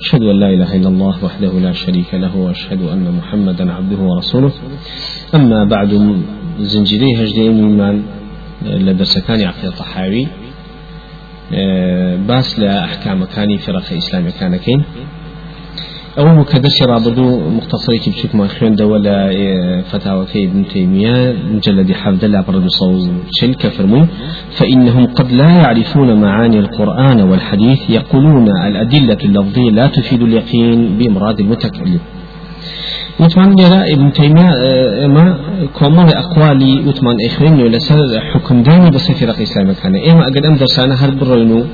أشهد أن لا إله إلا الله وحده لا شريك له وأشهد أن محمدا عبده ورسوله. أما بعد زنجيري هجدين من لدرس كان عقيدة طحاوي باس لأحكام كان فرق إسلامي كان كين. أول كدرس رابدو مختصري كي بشوك ما خيون دولة فتاوى ابن تيمية مجلد حفظ الله برد صوت شل كفرمون. فإنهم قد لا يعرفون معاني القرآن والحديث يقولون الأدلة اللفظية لا تفيد اليقين بإمراد المتكلم. وتمان لرا ابن تيمية إما كومال أقوالي وتمان اخوين لسر حكم داني بس في رقي اسلام كان. إما أقد أم درسانا هر برينو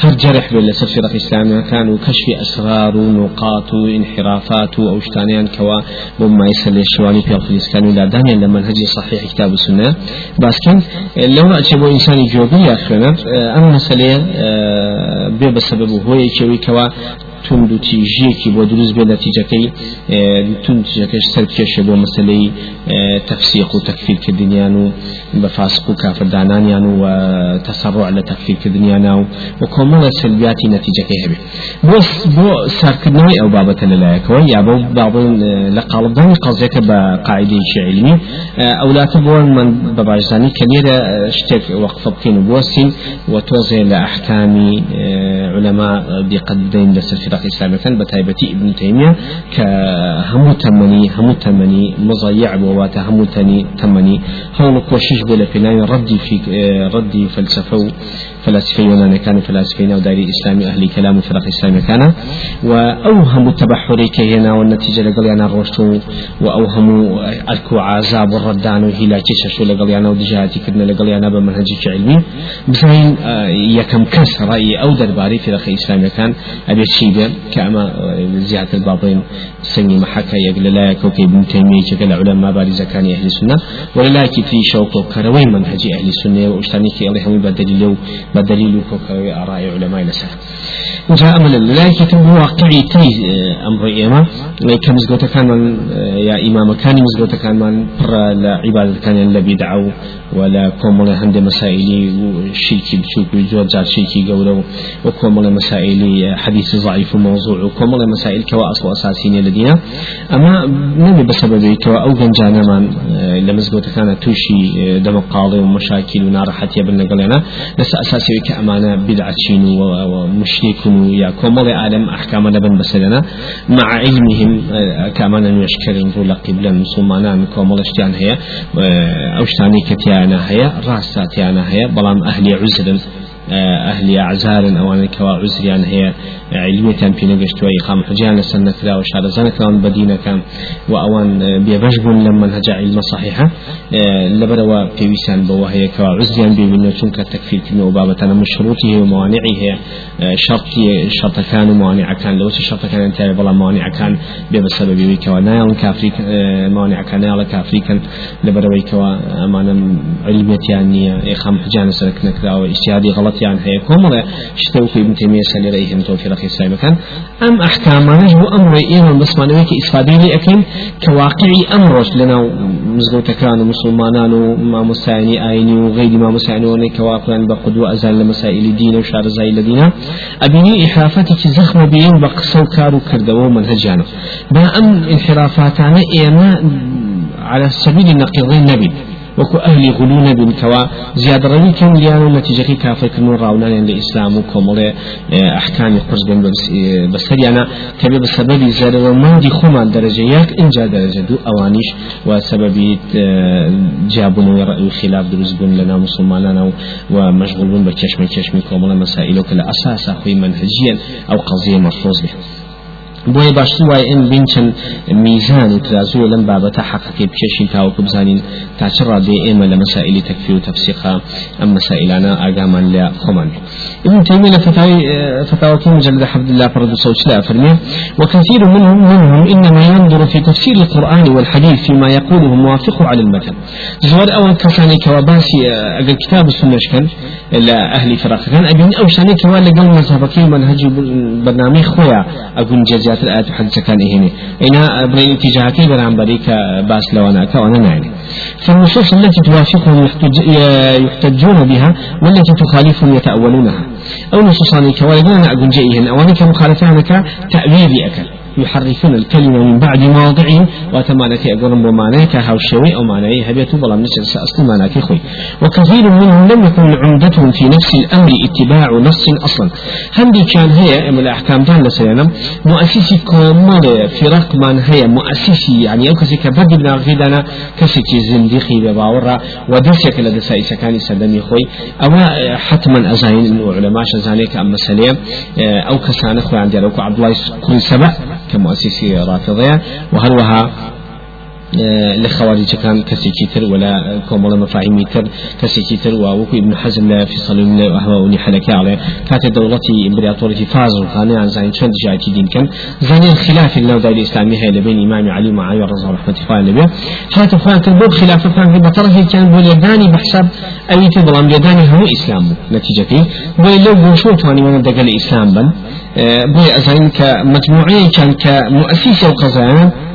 هر جرح لسر في رقي اسلام كان وكشف أسرار ونقاط وانحرافات أو شتانيان كوا بما يسال الشوالي في الفلس كانوا لا داني لما هجي صحيح كتاب السنة. بس كان لو اجبو انسان جوبي اخونا أم مسألة بسبب هو يكوي كوا تند و تیژێکی بۆ دروست بێ نەتیجەکەی تند تیجەکەش سەرکێشە بۆ مەسلەی تەفسیق و تەکفیرکردنیان و بە فاسق و کافردانانیان و تەسەڕع لە تەکفیرکردنیانە و و کۆمەڵە سلبیاتی نەتیجەکەی هەبێ بۆ بۆ سارکردنەوەی ئەو بابەتە لەلایەکەوە یا بۆ بابن لە قاڵبدانی قەزیەکە بە قاعدەیەکی علمی. من بە باشزانی کە لێرە شتێک وەقفە بکەین و و تۆزێ لە فرق إسلام كان بتايبتي ابن تيمية كهمو تمني همو تمني مضيع بواتا همو تني تمني. هون كوشش بلا فينا ردي في ردي فلسفة فلاسفة يونان كانوا فلاسفين أو داري إسلامي أهل كلام فرق إسلامي كان. وأوهم التبحري كهنا والنتيجة لقل أنا روشتو وأوهم أركو عذاب الردان وهلا كيششو لقل أنا ودجاتي كدنا لقل أنا بمنهج علمي بزين يكم كس رأي أو درباري فرق إسلامي كان. أبي شيء كأما زيادة الباطين سني محكا يقل لا كوكي ابن تيمية كقل علماء بارزة كان أهل السنة. ولا في شوق كروي منهج أهل السنة واشتاني كي الله هم بدليل بدليل كوكوي آراء علماء لسه جاء أمل لا يكتب واقعي تي أمر إيما كم زغوتا كان من يا إمام كان مزغوتا كان من برا لعبادة كان لبيدعو. ولا كومل هند مسائلي شيكي بشوك وجود جار شيكي قولو وكومل مسائلي حديث ضعيف وموضوع وكومل مسائل كوا أصل أساسية لدينا. أما نبي بسبب كوا أو جانا من لمزغوتا كان توشي دم قاضي ومشاكل ونار حتى بلنا بس أساسي كأمانة بدعة ومشرك يا كومل عالم أحكام لبن بسلنا. مع علمهم كأمانة يشكر نقول قبل مسلمان كومل اشتيان هي. أو اشتاني كتيانا هي راساتيانا هي بلام أهل عزر أهل أعزار أو أنا كوا عزريان هي علمية في نجشت وإقامة حجيان سنة كلا زنة كلا بدينة كان وأوان بيبجبون لما هجا علم صحيحة. لبروا في ويسان بوا هي كوا عزريان بيبنو تنك تكفير كلمة وبابة أنا من شروطه وموانعه شرطي شرط كان وموانع كان لو شرط كان انت بلا موانع كان بسبب ويكوا نايل كافريك موانع كان نايل كافريكا لبروا ويكوا أمانا علمية يعني إقامة حجيان سنة كلا واجتهادي غلط. يعني هي كوملا شتوفي ابن تيمية سالي رأيهم توفي رقي السلام كان أم أحكام نجو أمر إيمان بس ما نويك إسفادي لي أكين كواقعي أمرش لنا مزغو تكران مسلمانان وما مساعني آيني وغير ما مساعني وني كواقعا بقدوة أزال لمسائل الدين وشار زي الدين أبني إحرافتك زخم بين بقصو كارو كردو منهجانا با أم انحرافاتنا إيما على سبيل النقيضين نبي وكو أهل غلون بن كوا زيادة روي كان ليانو نتيجة كافر كنو راونا لإسلام وكومولي أحكام قرز بن بسري أنا كبي بسبب زيادة وما دي خما درجة ياك إنجا درجة دو أوانيش وسبب جابون رأي خلاف دروز بن لنا مسلماننا ومشغولون بكشم كشم كومولي مسائل وكلا أساس أخوي منهجيا أو قضية مفروض به بۆیە باشتر وای ئەم بینچەند میزان و ترازوە لەم بابەتە حەقەکەی بکێشین تاوەکو بزانین تا چ ڕادێ ئێمە لە مەسائلی تەکفیر و تەفسیقا ئەم مەسائلانە ئاگامان لە خۆمان. ابن تيمية فتاوي فتاوى مجلد عبد الله فرد صوت فرمي وكثير منهم منهم إنما ينظر في تفسير القرآن والحديث فيما يقوله موافق على المتن. زور أول كساني كواباسي أقل كتاب السنة كان لا أهل فرق كان أبين أو شاني كوا لقل مذهبكي منهج برنامج خويا أقول جزات الآيات حدث كان إهني إنا برين اتجاهك بران بريك باس لوانا كوانا نعني فالنصوص التي توافقهم يحتجون بها والتي تخالفهم يتأولونها أو نصوص عنك ولدنا أقول جئهن أوانك مخالفانك تأويل أكل يحرفون الكلمة من بعد مواضعه وتمانك بمعنى هاو الشوي أو معنى هبيته بلا نسل أصل معنى خوي وكثير منهم لم يكن عمدتهم في نفس الأمر اتباع نص أصلا. هندي كان هي من الأحكام دان لسينا مؤسسي كومال فرق من هي مؤسسي يعني أو كسي كبرد بن غيدانا كسي زنديقي بباورا ودسك لدسا إسكاني سدمي خوي أو حتما أزاين من علماء شزانيك أما سليم أو كسان أخوي عندي عبد الله كل سبع. كمؤسسي رافضية وهروها آه، لخوارج كان كسيكي تر ولا كومولا مفاهيمي تر كسيكي تر ووكو ابن حزم في صليم وهو حلكة على كانت دولتي امبراطورية فاز وكان عن زين شند جايتي دين كان زين الخلاف النوع الإسلامي هي لبين إمام علي ومعاوية رضي الله رحمة الله عليه حتى فان كان فان في بطرف كان بول يداني بحسب أي تبلام يداني هو إسلام نتيجة بول لو بوشو تواني من دقل إسلام بن. آه، بول أزين كمجموعية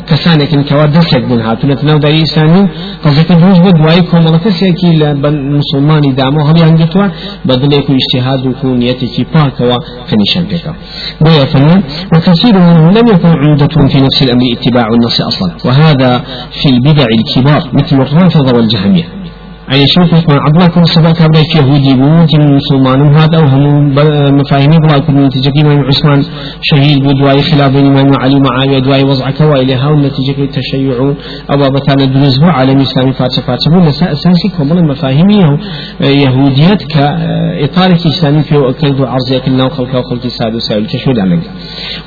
كان كمؤسسة وقزان كسانك كوا دسك بن هاتونت نو داري إسلامي قصدك بوش بود واي كوملا كسيكي لمسلماني دامو هل ينجتوا بدل يكون اجتهاد وكون يتكي باكوا كنيشان بيكا بيا فنان وكثير منهم لم يكن عمدتهم في نفس الأمر اتباع النص أصلا وهذا في البدع الكبار مثل الرافضة والجهمية. يعني شوف من عبد كل سبا كبرك يهودي بو تم مسلمان هذا وهم مفاهيم بلا كل نتيجة إمام عثمان شهيد بدواي خلاف الإمام علي معاوية دواي وضع كوائلها ونتيجة التشيع أو بتانا دروز بو عالم إسلامي فاتش فاتش بو نساء أساسي كمال المفاهيم يهوديات كإطار إسلامي في أكيد عرض كلنا وخلق وخلق سادو سائل تشهد عنك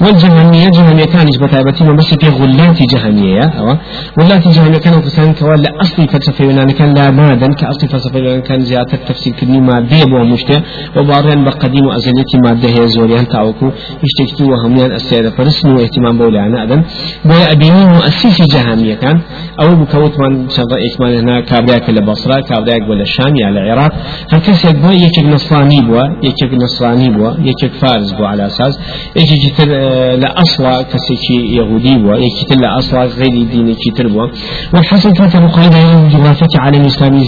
والجهمية جهمية كان بتابتي ما بس في غلات جهمية أو غلات جهمية كانوا كسان كوال أصلي فلسفة كان لا ماذا كان كأصل فلسفة كان زيادة تفسير كني مادة بو مشته. وبارين بقديم وأزلية مادة هي زوريان تاوكو اشتكتو وهميان السيادة فرسن واهتمام بولانا أدم بولا أبيني مؤسسي جهامية كان أو بكوت من شرط إكمال هنا كابرياك لبصرة كابرياك ولا الشام على العراق هكذا يكبو يكيك نصراني بوا يكيك نصراني بوا يكيك فارس بوا على أساس. يكيك تر لأصلا كسيكي يهودي بوا يكيك لأصلا غير ديني كتر بوا والحسن كانت مقايدة جغرافية عالم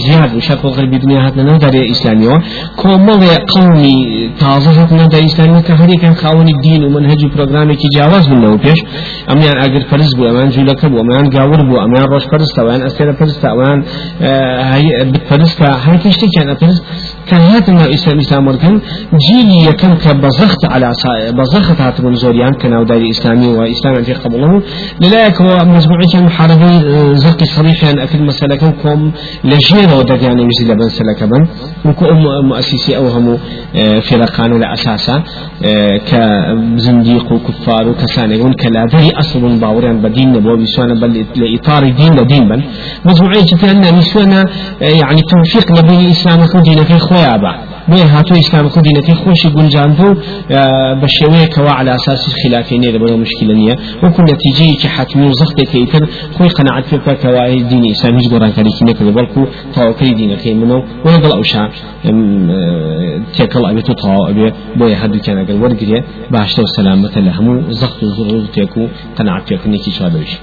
إسلامي زياد وشرق الغرب الدنيا هاتنا نودر إسلامي. كومل قومي تازه هاتنا نودر إسلامي كهري كان خاون الدين ومنهج برنامج كي جواز من لو بيش أميان أجر فرز بو أمان جولك بو أمان جاور بو أمان روش فرز توان أسير فرز توان هاي بفرز هاي كشتي كان فرز. كان هاتنا إسلام إسلام وركن جيلي يكن كبزخت على بزخت هات من زوريان كان أو داري إسلامي وإسلام في قبله لذلك هو مجموعة محاربي زقي صريح يعني أكل مسألة كم لجيرة ودك يعني يزيد بن سلك بن وكم مؤسسي أو هم فرقان لأساسا كزنديق وكفار وكسانيون كلا ذري أصل باوريان بدين نبوة بسوانا بل لإطار دين لدين بل. مجموعة كان نسوانا يعني توفيق لبين إسلام ودين في إخوة خۆیابە بۆیە هاتو ئیسلام خۆ دینەکەی خۆشی گونجاند و بە شێوەیەکەوە على أساس خلافی نێ لە بۆ مشکلە نییە. وەکو نەتیجەیەکی حتمی و زەختێکی تر خۆی قەنەعەت پێ بکە کەوای دینی ئیسلام هیچ گۆڕانکاریکی نەکرد بەڵکو تاواکەی دینەکەی منە و لەگەڵ ئەوشا تێکەڵ ئەبێت و تەواو ئەبێ بۆیە هەردووکیان ئەگەر وەرگێ باشتە و سەلامەتە لە هەموو زەخت و زڕ و تێک و قەنەعەت پێکردنێکی چادەویش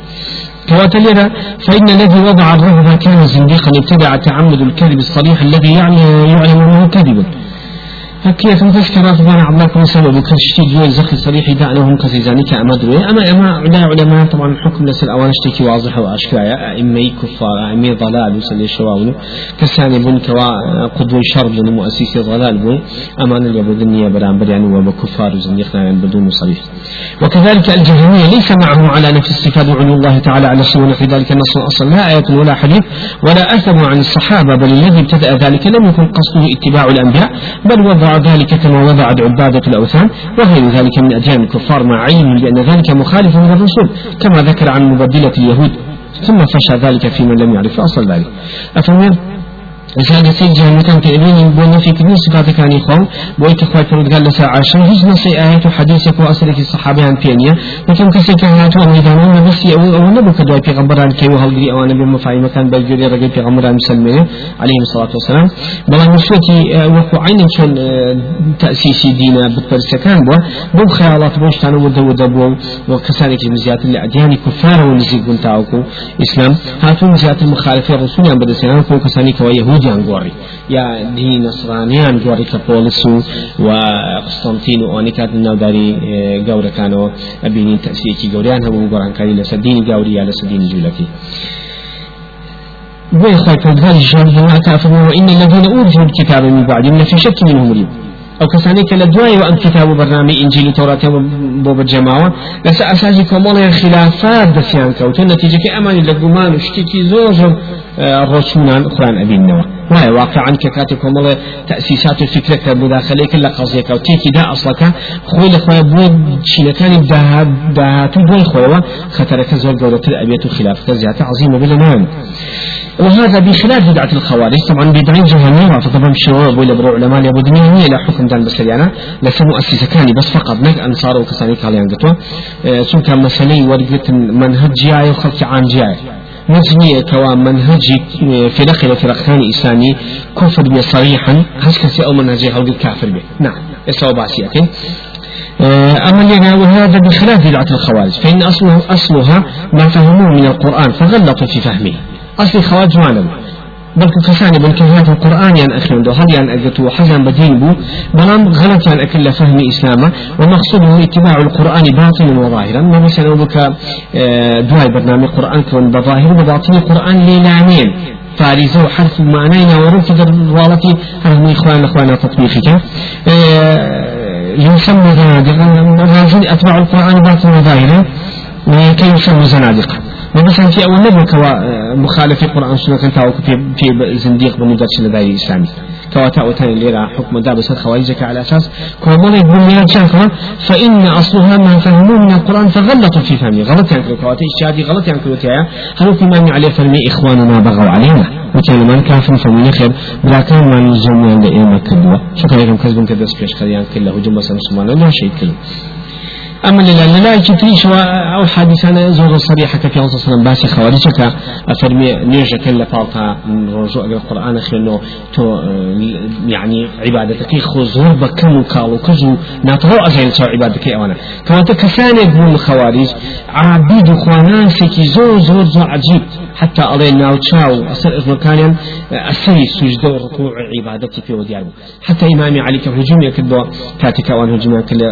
كواتليرا فإن الذي وضع الرهبة كان زنديقا ابتدع تعمد الكذب الصريح الذي يعني يعلم أنه كذب هكي كم تذكر طبعا عبد الله سبب كشتي جوي زخي صريح دا لهم كسيزاني كأما دروي أما أما عدا علماء طبعا الحكم لسل أوان اشتكي واضح وأشكايا أئمي كفار أئمي ضلال وسلي شواونو كساني بن كوا قدوي شر لنا مؤسسي ضلال بون أمان اللي بدنيا بران بريان وما كفار وزنديقنا يعني بدون صريح وكذلك الجهمية ليس معه على نفس الصفات وعلو الله تعالى على سوى في ذلك النص أصلا لا آية ولا حديث ولا أثر عن الصحابة بل الذي ابتدأ ذلك لم يكن قصده اتباع الأنبياء بل وضع ذلك كما وضعت عبادة الأوثان وغير ذلك من أديان الكفار مع علم بأن ذلك مخالف من الرسول كما ذكر عن مبدلة اليهود ثم فشى ذلك في من لم يعرف أصل ذلك. أفهم مثلا سيد جهنم كان كإبين بو نفي كدين صفات كان يخوم بو يتخوي فرد قال لسا عشر هج نصي آيات وحديثك وأصلك الصحابة عن فينيا. لكن كسي كان هاتوا ميدانا بس أو أو نبو كدوا في غمبران كي وهل أو نبي مفاهيم كان بلجوري رجل في غمبران مسلمين. عليه الصلاة والسلام. بلا مشوتي وكو عين شون تأسيسي دينا بتبرسكان بو بو خيالات بوش تانو ودا ودا بو وكسانك مزيات الأديان كفار ونزيق تاوكو إسلام هاتوا مزيات المخالفة رسول عن بدسنا كو كساني كوا يهودي عن غوري يا دين نصراني عن غوري كبولسو وقسطنطين وأني كانت النوداري غورة كانوا أبيني تأسيسي غوريان هم غوران كاري لسدين غوري على سدين جولتي ويخاف هذه الجهنم كافر وإن الذين أوتوا الكتاب من بعد في شك منه مريب أو كساني كلا دواي وأن كتاب برنامج إنجيل وتوراة بوب الجماعة لس أساسي كمال خلافات دسيان كوت النتيجة كأمان لقمان وشتكي زوج الرسولان قرآن أبي النوى. وهي واقعا ككاتب كمال تأسيسات الفكرة كمداخلة كلا قضية كوتيكي دا أصلك خوي لخوي بود شيلكان دهات دهات بوي خوي خطرك زوج دولة الأبيات خلاف زيادة عظيمة بالنام وهذا بخلاف بدعة الخوارج. طبعا بدعة جهنمية فطبعا الشباب ولا برو علماء يا بدنيا لا حكم دان بس لا سمو مؤسسة كاني بس فقط. نك أنصار وكساني كاليان قطوة. سو كان مسألة ورقة منهج جاي وخلق عن جاي. نزنية كوا منهج في داخل فرقتان إسلامي كفر بي صريحا هسكسي أو منهج خلق الكافر به نعم يسوى باسي أكي أما لنا وهذا بخلاف بدعة الخوارج فإن أصله أصلها ما فهموه من القرآن فغلطوا في فهمه. أصلي خواج بل كساني بل كهات القرآن يعني أخيرا دو هل يعني أجتو حزن بدين بو بلام غلط يعني أكل فهم إسلاما ومقصوده اتباع القرآن باطنا وظاهرا ما مثلا بك آه، دواي برنامج قرآن كون بظاهر وباطن القرآن ليلانين فارزة وحرف معنينا ورمت والتي هل إخوان إخوان تطبيقك يسمى زنادقة أتباع القرآن باطنا وظاهرا كي يسمى زنادقة مثلا في أول نبوة كوا آه، مخالف القرآن سنة كان تاوك في في زنديق بنودات الدائرة الإسلامي كوا تاو تاني ليرا حكم دابس خوارجك على أساس كوا مرة بنيان شاكوا فإن أصلها ما فهموه من القرآن فغلطوا في فهمه. غلط يعني كوا إشادي غلط يعني كوا هل في من عليه فرمي إخواننا بغوا علينا. وكان من كافر فمن خير بلا كان من الجميع لإيما كدوا شكرا لكم كذبون كدس بيش خليان كله جمع سنسمان لا شيء كله أما لا لا كتريش أو حادثة زور صريحة في الله صلى عليه خوارجك أفرمي كلا فالتا رجوع القرآن خلو تو يعني عبادتك خزور بكم وكالو كزو ناطرو أزين سو عبادتك أوانا كما تكساني يقول الخوارج عبيد خوانان سكي زور زور زور عجيب. حتى أضي ناو تشاو أسر إذن كان أسري سجد وركوع عبادتي في وديارو حتى إمامي علي كهجوم يكدو كاتك وان هجوم كل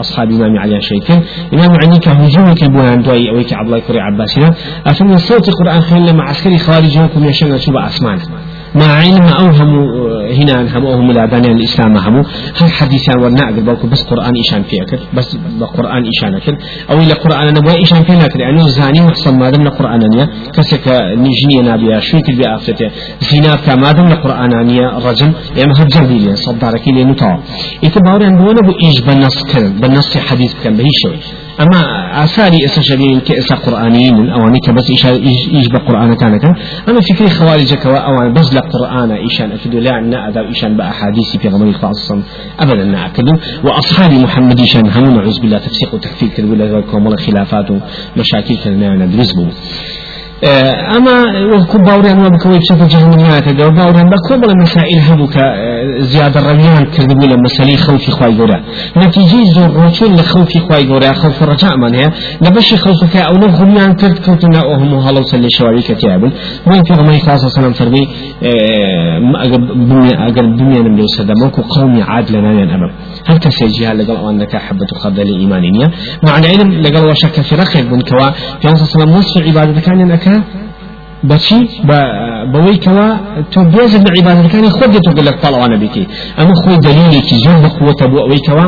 أصحاب إمامي علي شيكل إمام علي كهجوم كبوان دوي أويك عبد الله كري عباسنا أفهم صوت القرآن خير لما عسكري خارج يوكم يشن شوب أسمان مع علم أوهم هنا هم أوهم الأباني الإسلام هم. هل حديثان ورنا أقل بس قرآن إيشان في أكل بس بقرآن إيشان أكل. أو إلى قرآن نبوي إيشان في أكل يعني زاني محصل ما دمنا قرآنانية. كسك نجني نابيا شويك بآفته زنا كما دمنا قرآنانية رجل يعني هجر دي صدارك لي نطاع إتباري أن بوانا بو إيش بنص كان بنص حديث كان بهي شوي. أما آثاري إسا شبين كإسا قرآنيين أواني كبس إيش إيش بقرآن كان كان؟ أما فكري خوارج كوا أوان بس لقرآن إيشان أكدو لا عنا أذا إيشان بأحاديث في غمر الخاصة أبدا نأكدو وأصحاب محمد إيشان هم نعوذ بالله تفسيق وتكفير كذبوا لكم خلافات ومشاكل كنا ندرس بو آه، أما وكو باوريان وبكوي بشكل جهنميات دو باوريان بكل مسائل هبوك آه، زيادة الرميان كذبوا لما مسألة خوفي خواي قورا نتيجة زور روشون لخوفي خواي قورا خوف رجاء من هي. لبشي خوفك أو نغميان كرد كوتنا أوهم هلو سلي شواري كتابل وين في غمي خاصة سلام فرمي أقل بمية نمليو سدموك قومي عاد لنا ينأمم هل كسيجيها لقل أنك حبة خردل إيمانية مع العلم لقل وشك في رخي بن كوا. في أنصر سلام وصف عبادة كان أنك بچی بەوەی کەوا تۆ بێزت لە عیبادەکانی خۆت دێت تۆ لە پاڵەوانە بێتی ئەمە خۆی دلیلێکی زۆر بەخوتە بۆ ئەوەی کەوا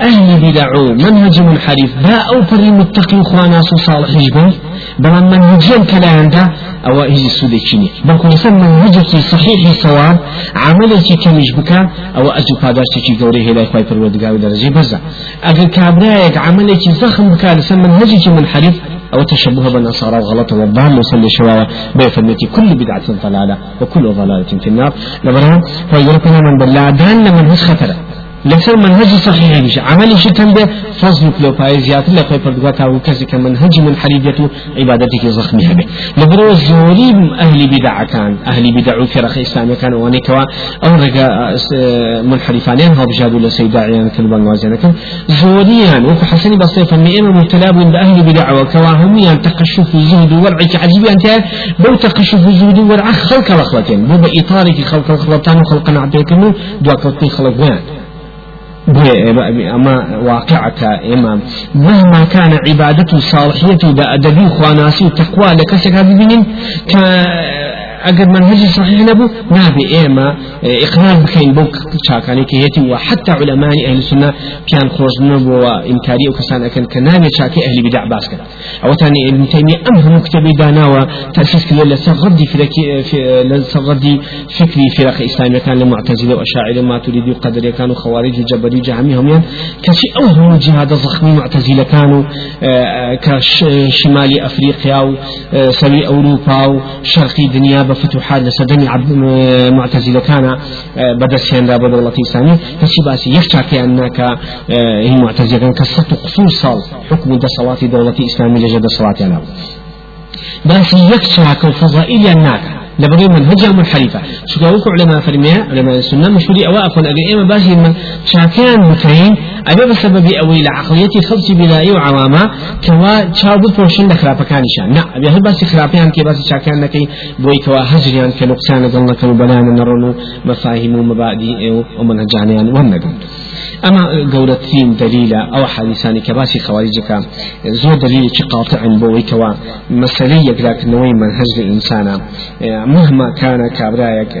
أهل بدع منهج منحرف با أو فري متقي خوانا صالح جبن بل منهجين كلا عنده أو هي السودكيني بل كل سن منهجك صحيح صواب عملك كمش بكا أو أجو قاداشتك قوري هلا يخوي فرودقاوي درجة بزا أجل كابرايك عملك زخم بكا لسن منهجك منحرف أو تشبه بالنصارى وغلط والضال وصل شواوة بفرمتي كل بدعة ضلالة وكل ضلالة في النار. لبرهم فيقول من بالله دان لمن هز خطره لسر منهج صحيح بيش عملي شتن به فضل لو بايزيات لا خوي پردگاتا أو کسی که منهج منحرفیت عبادتك زخمي هبه لبرو زوري أهل بدع كان أهل بدع فرق اسلامي كان واني كوا أو رجا منحرفانين هو بجادو لسيداعيان كلبان وازيان كان زوريان وفي حسن بصير فمي اما مبتلاب باهل بدع وكوا هم يعني تقشف الزهد والعك عجيب انت بو تقشف الزهد والعك خلق لخلتين بو باطارك خلق الخلطان وخلق عبدك دوا كوتين خلق وين أما واقعك إمام. مهما كان عبادته صالحيته بأدبي خواناسي وتقوى لكسك هذه اگر منهج صحيح نبو نابي ايما اقرار بكين بوك شاكاني كيتي وحتى علماء أهل السنة كان خرج نبو وانكاري وكسان اكن كنامي شاكي أهل بدع باسكت أو تاني ابن تيميه امهم مكتبي دانا وتاسيس كل لسغدي في لسغدي فكري فرق اسلاميه كان لمعتزله واشاعره ما تريد قدر كانوا خوارج وجبري جهمي هم يعني كشي اوهم جهاد ضخم معتزله كانوا كشمال افريقيا وسبي اوروبا وشرقي دنيا بفتوحات لسدني عبد معتزلة كان آه، بدسيان دا بدولة إسلامية هسي باسي يخشى كأنك آه، هي معتزلة كان كسرت قصور صال حكم دا صلاة دولة إسلامية جد صلاة أنا بس يخشى كالفضائل أنك لبري منهج منحرفة شو قالوا علماء فرمية علماء السنة مشهوري أو أكون أجي إما باشي من شاكان متين أبي بسبب أوي لعقليتي خلصي بلائي وعواما كوا شاو بفوشن دخرابة كانشان لا أبي هل بس خرابيان كي بس شاكان نكي. بوي كوا هجريان كنقصان ضلنا كانوا بلانا نرنو. مفاهيم ومبادئ ومنهجانيان ونقل أما قولة ثين دليلة أو حديثاني كباسي خوارجك زور دليل قاطع بوي كوا مسألة يقراك نوي منهج الإنسان. مهما كان كابرايك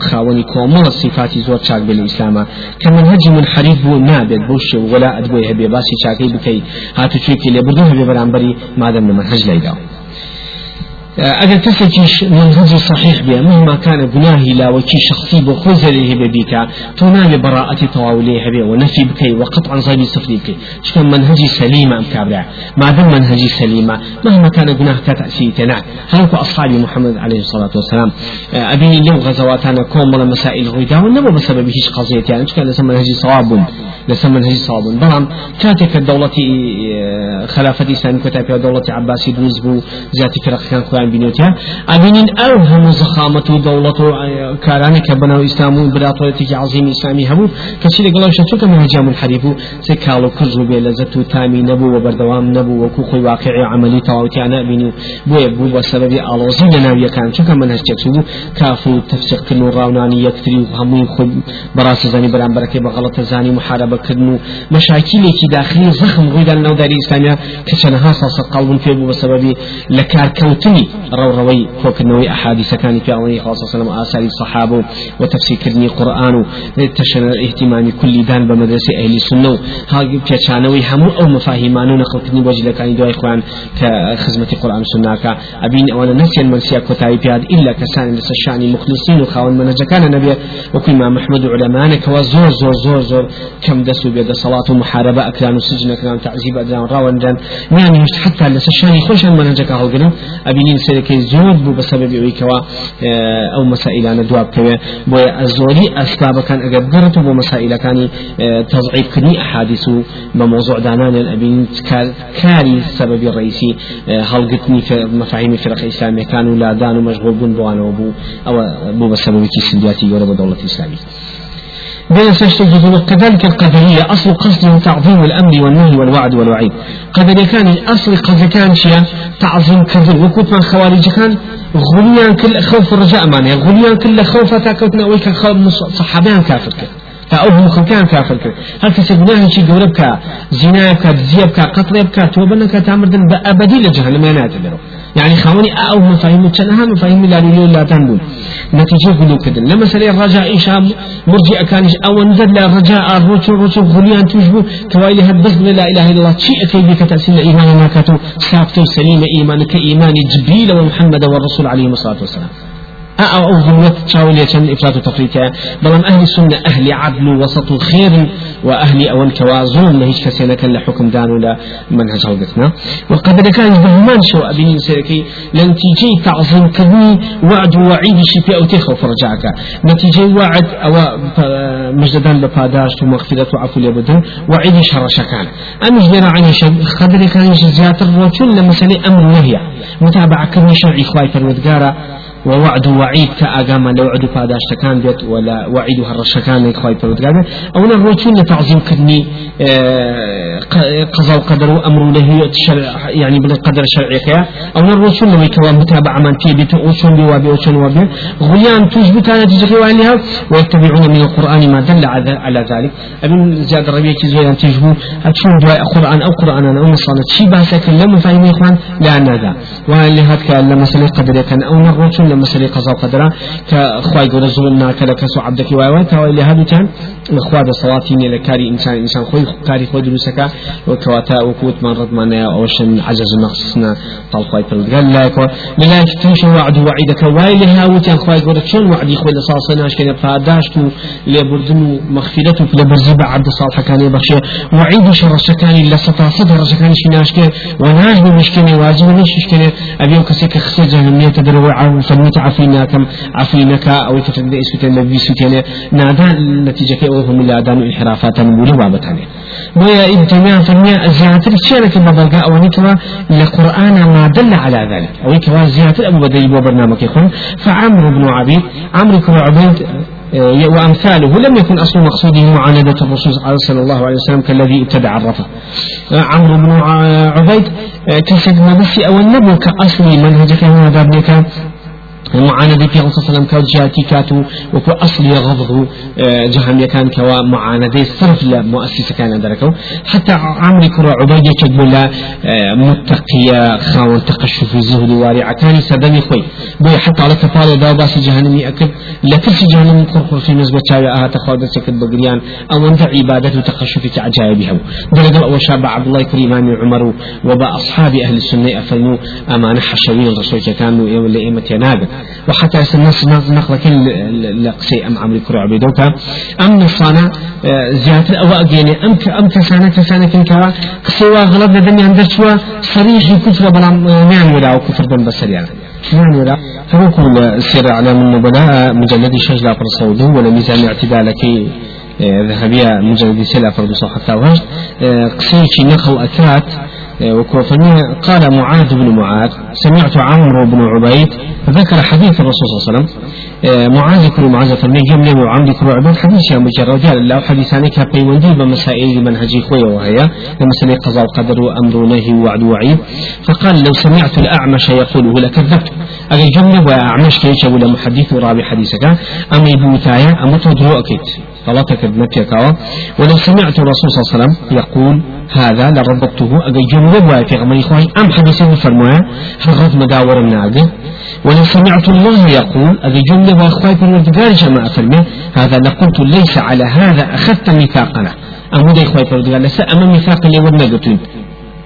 خاوني كومل الصفات زور شاك بالإسلام. كمنهج منحرف بو نابد بوش ولا أدبوي هبي باسي شاكي بكي. هاتو تشوكي لبردو هبي برانبري ما دام منهج ليداو اگر کسێکیش منهجی صحيح بێ مهما كان گناهی لاوەکی شخصی بۆ خۆی زەرێ هەبێ بیکە تۆ نابێ بەڕاعەتی تەواو لێ هەبێ و نەفی بکەی وقطعا زەبی سفری بکەی چکە منهجی سليمة ام كابرا ما دام منهجی سليمة مهما كان گناه كتأسي تنا هلكو أصحاب محمد عليه الصلاة والسلام أبي لو غزواتنا كوم مسائل غيدا ونبو بسبب هيش قضية يعني چکە لەسەر منهجی صواب لەسەر منهجی صواب بەڵام کاتێک کە دەوڵەتی خلافەتی ئسلامی کۆتا پێ دەوڵەتی عباسی دروست بوو زیاتی فرقەکان خۆیان بینوتیان ئەبینین ئەو هەموو زەخامەت و دەوڵەت و کارانی کە بنەوە ئیسلام و براتۆەتێکی عظیم ئیسلامی هەبوو کەچی لەگەڵ شەچووکە مهجام الحریف و سێ کاڵ و کرز و بێ لەزەت و تامی نەبوو و بەردەوام نەبوو وەکو خۆی واقعی عملی تەواوتیان نبینی و بۆیە بوو بە سەبەبی ئاڵۆزی لە ناویەکان چونکە منهج تێکس کاف و تەفسیقکردن و ڕاونانی یەکتری و هەمووی خۆی بەڕاستی زانی بەرامبەرەکەی بە غەڵەتە زانی محاربەکردن و مشاکلێکی داخلی زەخم ڕوویدا نەوداری ئیسلامیا کە چەندەها ساسە قەڵبوون پێ بوو بە سەبەبی لە کارکەوتنی ڕەوڕەوەی کۆکردنەوەی ئەحادیسەکانی پیاڵی خاص سلم ئاساری سەحابە و و تشن اهتمامی کلی دان بە مدرسه ئەهلی سنە و هاگی پێچانەوەی هەموو ئەو مفاهیمان و نەخڵکردنی وەجلەکانی دوای خۆیان کە خزمەتی قورآن سناکە ئەبین ئەوەنە نەسیان منسیا کۆتایی پیاد إلا کەسانی لەسەر شانی مخلصین و خاوەن منەجەکانە نەبێ. وەکوی ما محمد و علەمانێکەوە زۆر زۆر زۆر زۆر کەم دەست و بێدە سەڵات و محاربە ئەکران و سجن ئەکران تعزیب ئەدران ڕاوەنجان نانی هشت حتا لەسەر شانی خۆشان منەجەکە هەڵگرن ئەبینین سەرەکەی زۆر بوو بە سەبەبی ئەوەی کەوا ئەو مەسائلانە دواب بکەوێ بۆیە ئەزۆری ئەسبابەکان ئەگەر بگەڕێت و بۆ مەسائلەکانی تەضعیبکردنی ئەحادیث و بە مۆزوع دانانیان ئەبین کاری سەبەبی ڕئیسی هەڵگرتنی مەفاهیمی فرق ئیسلامیەکان و لادان و مەشغول بوون بۆوانەوە بوو ئەوە بوو بە سەبەبێکی سندیاتی گەورە بە دەوڵەتی ئیسلامی بين سيشتجدون كذلك القدرية أصل قصده تعظيم الأمر والنهي والوعد والوعيد. قدر كان أصل قصد كان شيء تعظيم كذل وكوت من خوارج كان غليان كل خوف الرجاء مانع غليان كل خوف تاكوتنا ويك خوف صحابيان كافر كده فأوه مخلكان كافر كده هل تسبناه شيء قولبك زنا بك زيب بك قتل بك توبنك تعمردن بأبدي لجهنم ينات له يعني خاوني أو مفاهيم تشنها مفاهيم لا ليلو لا تنبول. نتيجة قلو كدن. لما سلي الرجاء إيشا مرجع كانش أو نزل الرجاء الرجل رجل غليان تجبو كوايلي هدف لا إله إلا الله. شيء أكيد بك تأسين إيمان ما كتو سافتو سليم إيمانك إيمان جبريل ومحمد والرسول عليه الصلاة والسلام. أو ظلمت تشاول يشن إفراط وتفريط بلام أهل السنة أهل عدل وسط خير وأهل أول كوازون لهيش كسينا كان لحكم دان ولا منهج هودتنا وقد كان بهمان شو أبي سيركي. لنتيجة تعظيم كذي وعد ووعيد شفاء أو تخو فرجعك نتيجة وعد أو مجددان بفاداش ومغفرة وعفو لبدن وعيد شر شكان. أمش لنا عن قدر كان زيادة الرجل لمسألة أمر نهي متابعة كذي شرعي خواي فرودقارة. ووعد وعيد كأجامة لو عدو فاداش تكان بيت ولا وعيد هالرشكان يخوي فرودقارة أو نروتون لتعظيم كدني آه، قضاء وقدر وأمر له يعني بالقدر الشرعي كيا أو نروتون لما يكوا متابعة من تيبي تؤشون بوابي أوشون وابي غليان تجبت أنا تجري وعليها ويتبعون من القرآن ما دل على ذلك. أبن زياد الربيع كزويا تجبو أتشون دواء قرآن أو قرآن أم صلاة شي باسك لما فاهم إخوان لا نذا وهل هذا لما سلي قدر كان. أو نروتون لما سلي قضاء قدره كخواي قول زولنا كذا كسو عبدك وايوان تاوي لهذا كان خوا بصلاتي لكاري إنسان إنسان خوي كاري خوي دروسك وكواتا وكوت من رد منا أوشن عجز نقصنا طال خواي فرد قال لا يكون لذلك تمشي وعد وعيدك واي لها وتان خواي قول شون وعدي خوي لصاصنا أشكال فاداشتو لبردن مغفرته لبرزي بعد صالح كان يبخشي وعيد شر الشكاني اللي ستصد الرشكاني شناشكي وناج بمشكلة واجب مش مشكلة أبيو كسيك خسر جهنمية تدروا عن فلمت عفيناكم عفينك أو يتفقد إسوتين نبي سوتين نادا نتيجة كي أوهم إلى أدان انحرافات نقول بابتاني. ويا ابن تيمية فرمي زيادة الشيء ما بلغا أو نكوا لقرآن ما دل على ذلك. أو نكوا زيادة أبو بديل وبرنامج يكون. فعمرو بن عبيد عمرو بن عبيد آه، وأمثاله لم يكن أصل مقصوده معاندة الرسول صلى الله عليه وسلم كالذي ابتدع الرفض. آه، عمرو بن عبيد آه، كسد ما بس أو النبو كأصل منهجك هذا ابنك معاندة في صلى الله عليه وسلم كاتو وكو أصل يغضغ آه، جهنم كان كوا معاندة صرف لمؤسسة كان دركو حتى عمري كرة عبيدة كبولا آه، متقية خاون تقشف زهد وارع كان سدني خوي بو حتى على كفالة دا باس جهنم أكد لكل جهنم كرقر في نسبة شاوي آها تخوض سكت بقريان أو أنت عبادة وتقشف تعجائبها درجة أول شاب عبد الله كريم عمر وبا أصحاب أهل السنة أفلموا أمان حشوين الرسول كانوا يوم لإيمة يناقل وحتى سنص نقل كل لقسي أم عمري كرو عبيدوكا أم نصانا آه، زيادة أو أجيني أم أم كسانة كسانة كنكا سوى غلط ندني عند شوى صريح كفر بلا نعم ولا كفر بن بسريانا نعم ولا. فنقول سير من النبلاء مجلد شجلة فرصوده ولا ميزان اعتدالك آه، ذهبية مجلد سلة فرد صحة تاوهج آه، وكوفني قال معاذ بن معاذ سمعت عمرو بن عبيد ذكر حديث الرسول صلى الله عليه وسلم. آه، معاذ كل معاذ فرمي جملة وعمرو كل عبيد حديث يا مجرد. الله حديثاني كبيوندي بمسائل منهجي خويا وهي لمسألة قضاء القدر وأمر نهي ووعد وعيد فقال لو سمعت الأعمش يقوله لكذبت. أجل جملة وأعمش كيش ولا محدث ورابي حديثك؟ أم يبوتايا أم تدرو أكيد غلطك بنتك ولو سمعت الرسول صلى الله عليه وسلم يقول هذا لربطته أجل جملة في غمر إخواني أم حديثه فرموها هغض مداور الناقة ولو سمعت الله يقول أجل جملة وأخواني بالوردقار جماعة فرمي هذا لقلت ليس على هذا أخذت ميثاقنا. أمو دي إخواني بالوردقار لسا أما ميثاق اللي ودنا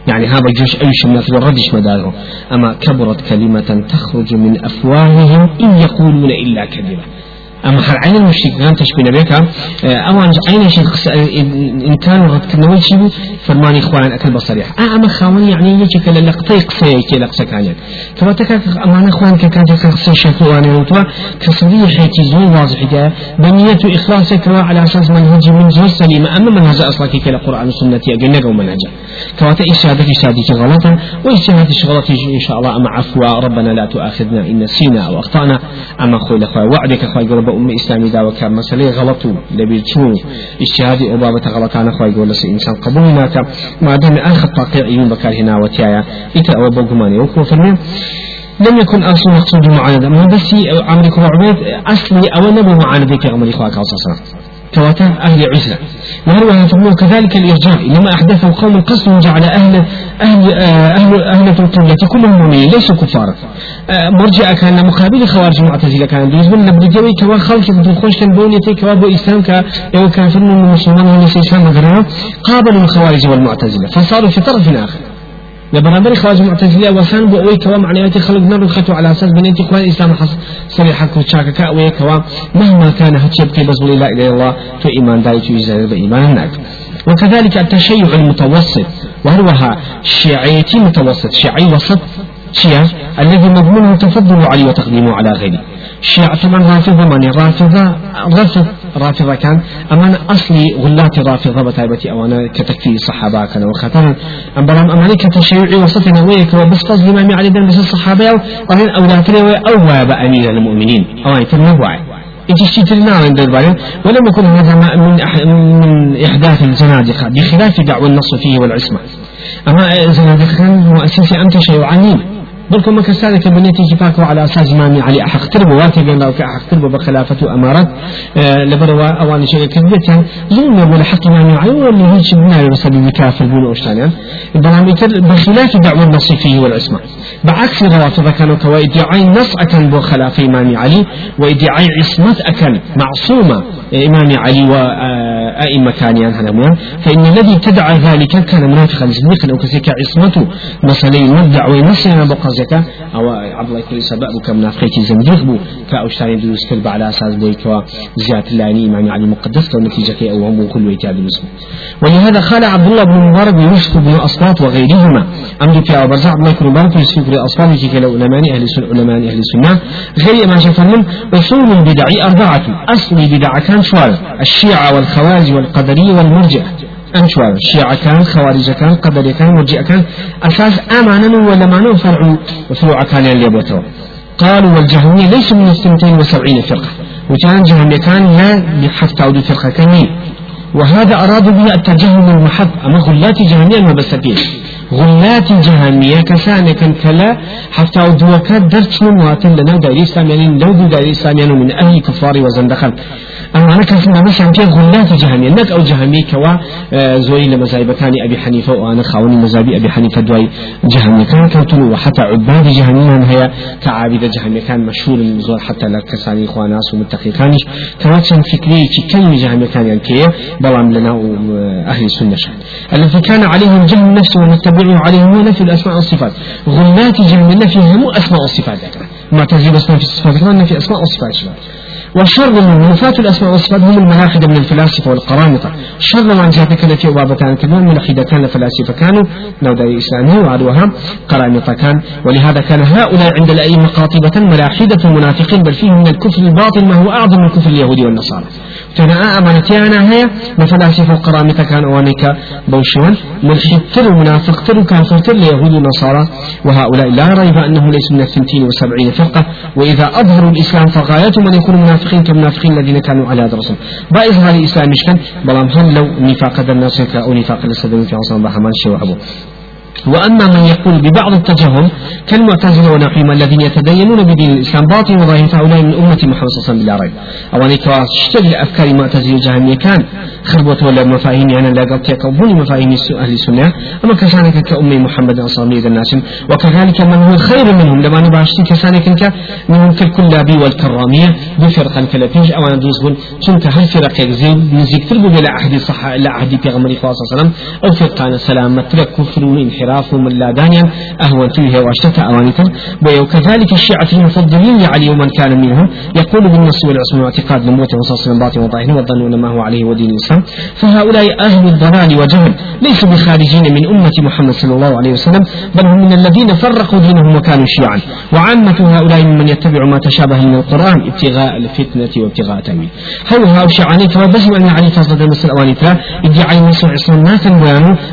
يعني هذا الجيش أيش الناس وردش مداره. أما كبرت كلمة تخرج من أفواههم إن يقولون إلا كذبا. أما هر عين المشركان تشبه بك أوان عين شيء إن كانوا رد كنوي شيء فرماني إخوان أكل بصريح. أما خوان يعني يجي كلا لقطة قصي كي لقصة كانت كما تك أما إخوان كانت قصة شكوان وتوا. كصريح تزوي واضح جاء. بنية إخلاصك على أساس منهج من زور سليمة أما منهج أصلا كي كلا قرآن سنة أجنة ومنهج كما إشهادك إشهادك غلطا. وإشهادك غلطي إن شاء الله أما عفوا ربنا لا تؤاخذنا إن نسينا أو أخطأنا أما خوي لخوي وعدك خوي قرب أم إسلامي داوة كان مسألة غلطو لبي شو اجتهادي أبابة غلطانا خوي يقول لسي إنسان قبولناك ما دام آخر طاقع عيون بكار هنا وتيايا إتا أو بوغماني وكو فرمي لم يكن أصل مقصود معاندة ما بس عمري كو عبيد أصلي أو نبو معاندة كعمري خواك صلى الله عليه وسلم كواتا أهل عزلة وهو تقول كذلك الإرجاء إنما أحدثه قوم قصد جعل أهل أهل أهل أهل القبلة كلهم مؤمنين ليسوا كفارا آه، مرجع كان مقابل خوارج معتزلة كان دوز من نبدي جوي كوا خلق بدون خوش كان بوني تي كوا بو إسلام كا كافر من المسلمين سيسان مغرنا قابلوا الخوارج والمعتزلة فصاروا في طرف آخر. لبرابر خواج معتزلة وسان بو أوي كوا معنويات خلق نرو خطو على أساس بنيتي إخوان الإسلام حص صريحة كوتشاكا كأوي كوا مهما كان هتشبكي بزول لا إله إلا الله تو إيمان داي تو إيمان بإيمانك وكذلك التشيع المتوسط وهو شيعيتي متوسط شيعي وسط شيعة الذي مضمونه تفضل علي وتقديمه على غيره. شيعة طبعا رافضة من رافضة؟ رفض رافضة كان. أمان أصلي غلات رافضة بتايبتي أوانا كتكفي الصحابة كان وخطرا أم برام أماني كتشيعي وسطنا ويك وبس فضل إمام علي بن بس الصحابة وبعدين أو أمير المؤمنين. أو يتنوع يتشترنا عند البارين ولم يكن هذا من من إحداث الزنادقة. بخلاف دعوى النص فيه والعصمة. أما الزنادقة كان مؤسسي أنت شيء عنيد بلكم ما كسالك بنيتي كفاك على أساس إمامي علي أحق تربو. واتي بين لو كأحق تربو بخلافة أه لبروا أوان شيء كذبت. يعني ظلم ولا حق إمامي علي واللي هيك بنا يرسل بكافر بولو أشتانيان بلام بخلاف دعوة النصيفي والعصمة. بعكس الروافض كانوا كوا ادعاء نص أكن بو خلافة إمامي علي. وادعاء عصمة أكن معصومة. إمام علي وأئمة كان هنمون فإن الذي ابتدع ذلك كان منافقا زنديقا أو كسيك عصمته مثلا بقزك أو عبد الله كل سبب كمنافقية زنديق بو كأوشتاني دروس كرب على أساس ذلك زيادة اللاني إمام علي مقدس كون نتيجة أو هم كل ويتاد المسلم ولهذا قال عبد الله بن مبارك ويوسف بن أصوات وغيرهما. أمر في برزع عبد الله بن مبارك يوسف بن أصوات كي كلا علماء أهل السنة علماء أهل السنة غير ما شاف من أصول البدع أربعة. أصل بدع كان شوال الشيعة والخوارج والقدرية والمرجئة أم شوال الشيعة كان خوارج كان قدرية كان مرجئة كان أساس أمانا ولا معنى فرع وفروع كان اللي يبوتوا قالوا والجهمية ليسوا من الثنتين وسبعين فرقة. وكان جهمية كان لا بحفت عود فرقة كمين وهذا أرادوا به التجهم المحض أما غلات جهمية ما بسكين غلات جهمية كسانة كان كلا حتى ودوكات درت مواتن لنا دائري إسلاميين لو دائري إسلاميين من أهل كفار وزندخل أما أنا كنت ما مش عم غلات جهمية نك أو جهمية كوا زوي لمزايب كان أبي حنيفة وأنا خاوني مزابي أبي حنيفة دواي جهمية كان كنتلو وحتى عباد جهمية هي كعابدة جهمية كان مشهور من زور حتى لكساني إخواناس ومتقي كانش كما كان فكري كي كلمة جهمية كان يعني بلام لنا أهل السنة الذي كان عليهم جهم نفسه ومتبعه عليهم هو نفي الأسماء والصفات. غلات جهم النفي هم أسماء والصفات. أسماء في الصفات نفي أسماء والصفات شباب. وشر من منفات الأسماء والصفات هم الملاحدة من الفلاسفة والقرامطة. شر عن جهتك التي أبابتان كمان ملحدة كان فلاسفة كانوا نوداء إسلامي وعدوها قرامطة كان. ولهذا كان هؤلاء عند الأئمة قاطبة ملاحدة منافقين بل فيهم من الكفر الباطل ما هو أعظم من كفر اليهود والنصارى. تنا أمانتيانا هي مفلاسفة وقرامطة كان أوانيك بوشوان ملحدتر ومنافقتر وكافرتر ليهود ونصارى وهؤلاء لا ريب أنهم ليسوا من الثنتين وسبعين فرقة. وإذا أظهروا الإسلام فغايتهم أن يكونوا منافقين كمنافقين الذين كانوا على الرسول بإظهار الإسلام مشكل بلام هل لو نفاق الناس أو نفاق السدوي في عصام بحمان شيء وأما من يقول ببعض التجهم كالمعتزلة ونحوهم الذين يتدينون بدين الإسلام باطن وظاهر هؤلاء من أمة محمد صلى الله عليه وسلم بلا ريب اشتغل أفكار معتزلة جهمية كان خربت ولا مفاهيم يعني لا قلت يكون مفاهيم أهل السنة. أما كسانك كأمي محمد صلى الله عليه وسلم وكذلك من هو خير منهم لما نباشتي كسانك منهم كالكلابي والكرامية بفرقا كالبيج أو أن دوزبون تنك هل فرق يزيد نزيك تربو بلا أحد صح لا أحد في غمر صلى الله عليه وسلم أو فرقان سلام مترك كفر وانحراف من لا دانيا أهون فيه واشتكى أوانيتا. وكذلك الشيعة المفضلين لعلي ومن كان منهم يقول بالنص والعصم واعتقاد لموت عليه وسلم باطن وظاهر وظنون ما هو عليه ودين الإسلام. فهؤلاء أهل الضلال وجهل ليسوا بخارجين من أمة محمد صلى الله عليه وسلم بل هم من الذين فرقوا دينهم وكانوا شيعا. وعامة هؤلاء ممن يتبع ما تشابه من القرآن ابتغاء الفتنة وابتغاء تأويل. هو هاو شيعاني فبهم أن علي فضل المسل أوانيتا؟ ادعي النصر عصام ما كان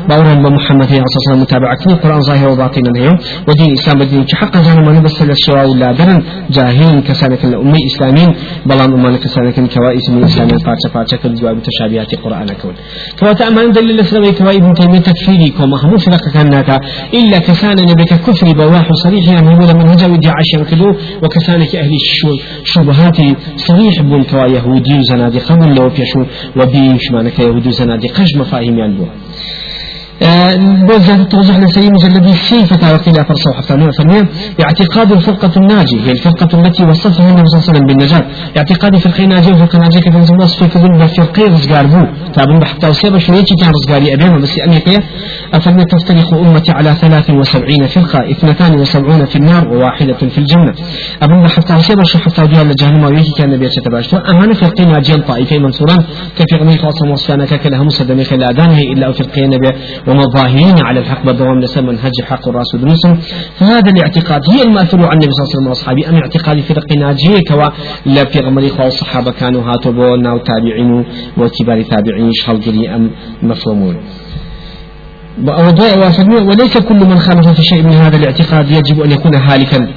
بأورا بمحمد صلى الله عليه وسلم متابعة القرآن ظاهر وباطنا اليوم ودين الإسلام بدين حقا زانو ما نبس الشواء ولا درن جاهلين كسانك الأمي إسلامين بلان أمان كسانك كوائس من الإسلامين فاتشا فاتشا كالجواب تشابهات القرآن كون كواتا أمان دليل الإسلامي كوا ابن تيمية تكفيري كما هم فرق كانتا إلا كسان نبك كفري بواح صريح يعني هو من هجا ودي عشر كدو وكسانك أهل الشبهات صريح بون كوا يهودي وزنادي قبل لو بيشو وبيش معنى يهودي وزنادي قج مفاهيم يعني بوزة التوضيح لسي مجلد السي فتاوى خلاف فرصة وحفتانية فرمية اعتقاد الفرقة الناجية هي الفرقة التي وصفها النبي صلى الله عليه وسلم بالنجاة. اعتقاد فرقة ناجية وفرقة ناجية كيف نزل وصف في ذنب فرقة رزقار بو. تابن بحتى وسيبا شو يجي كان رزقاري أبيما بس أمي أفرمي تفترق أمتي على 73 فرقة 72 في النار وواحدة في الجنة. أبن بحتى وسيبا شو حتى وديها لجهنم ويجي كان نبي يتباشتو أما فرقة ناجية طائفة منصورا كيف غمي خاصة وصفانا كلها مسدمي خلا أدانه إلا فرقة نبي. ومظاهرين على الحق بالدوام لسر منهج حق الراس ودنسم فهذا الاعتقاد هي المأثور عن النبي صلى الله عليه وسلم وأصحابه أم اعتقاد فرق ناجية كوا لا في غمري خوا الصحابة كانوا هاتوا بولنا وتابعين وكبار تابعين شهلقري أم مفهومون. وليس كل من خالف في شيء من هذا الاعتقاد يجب أن يكون هالكا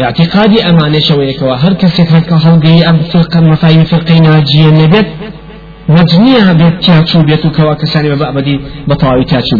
اعتقادي أمانة شوية كوا هر هكا هلقي أم فرقة مفاهيم فرقة ناجية نبت مجنيها بيت تياتشو بيتو كوا كساني بأبدي بطاوي تياتشو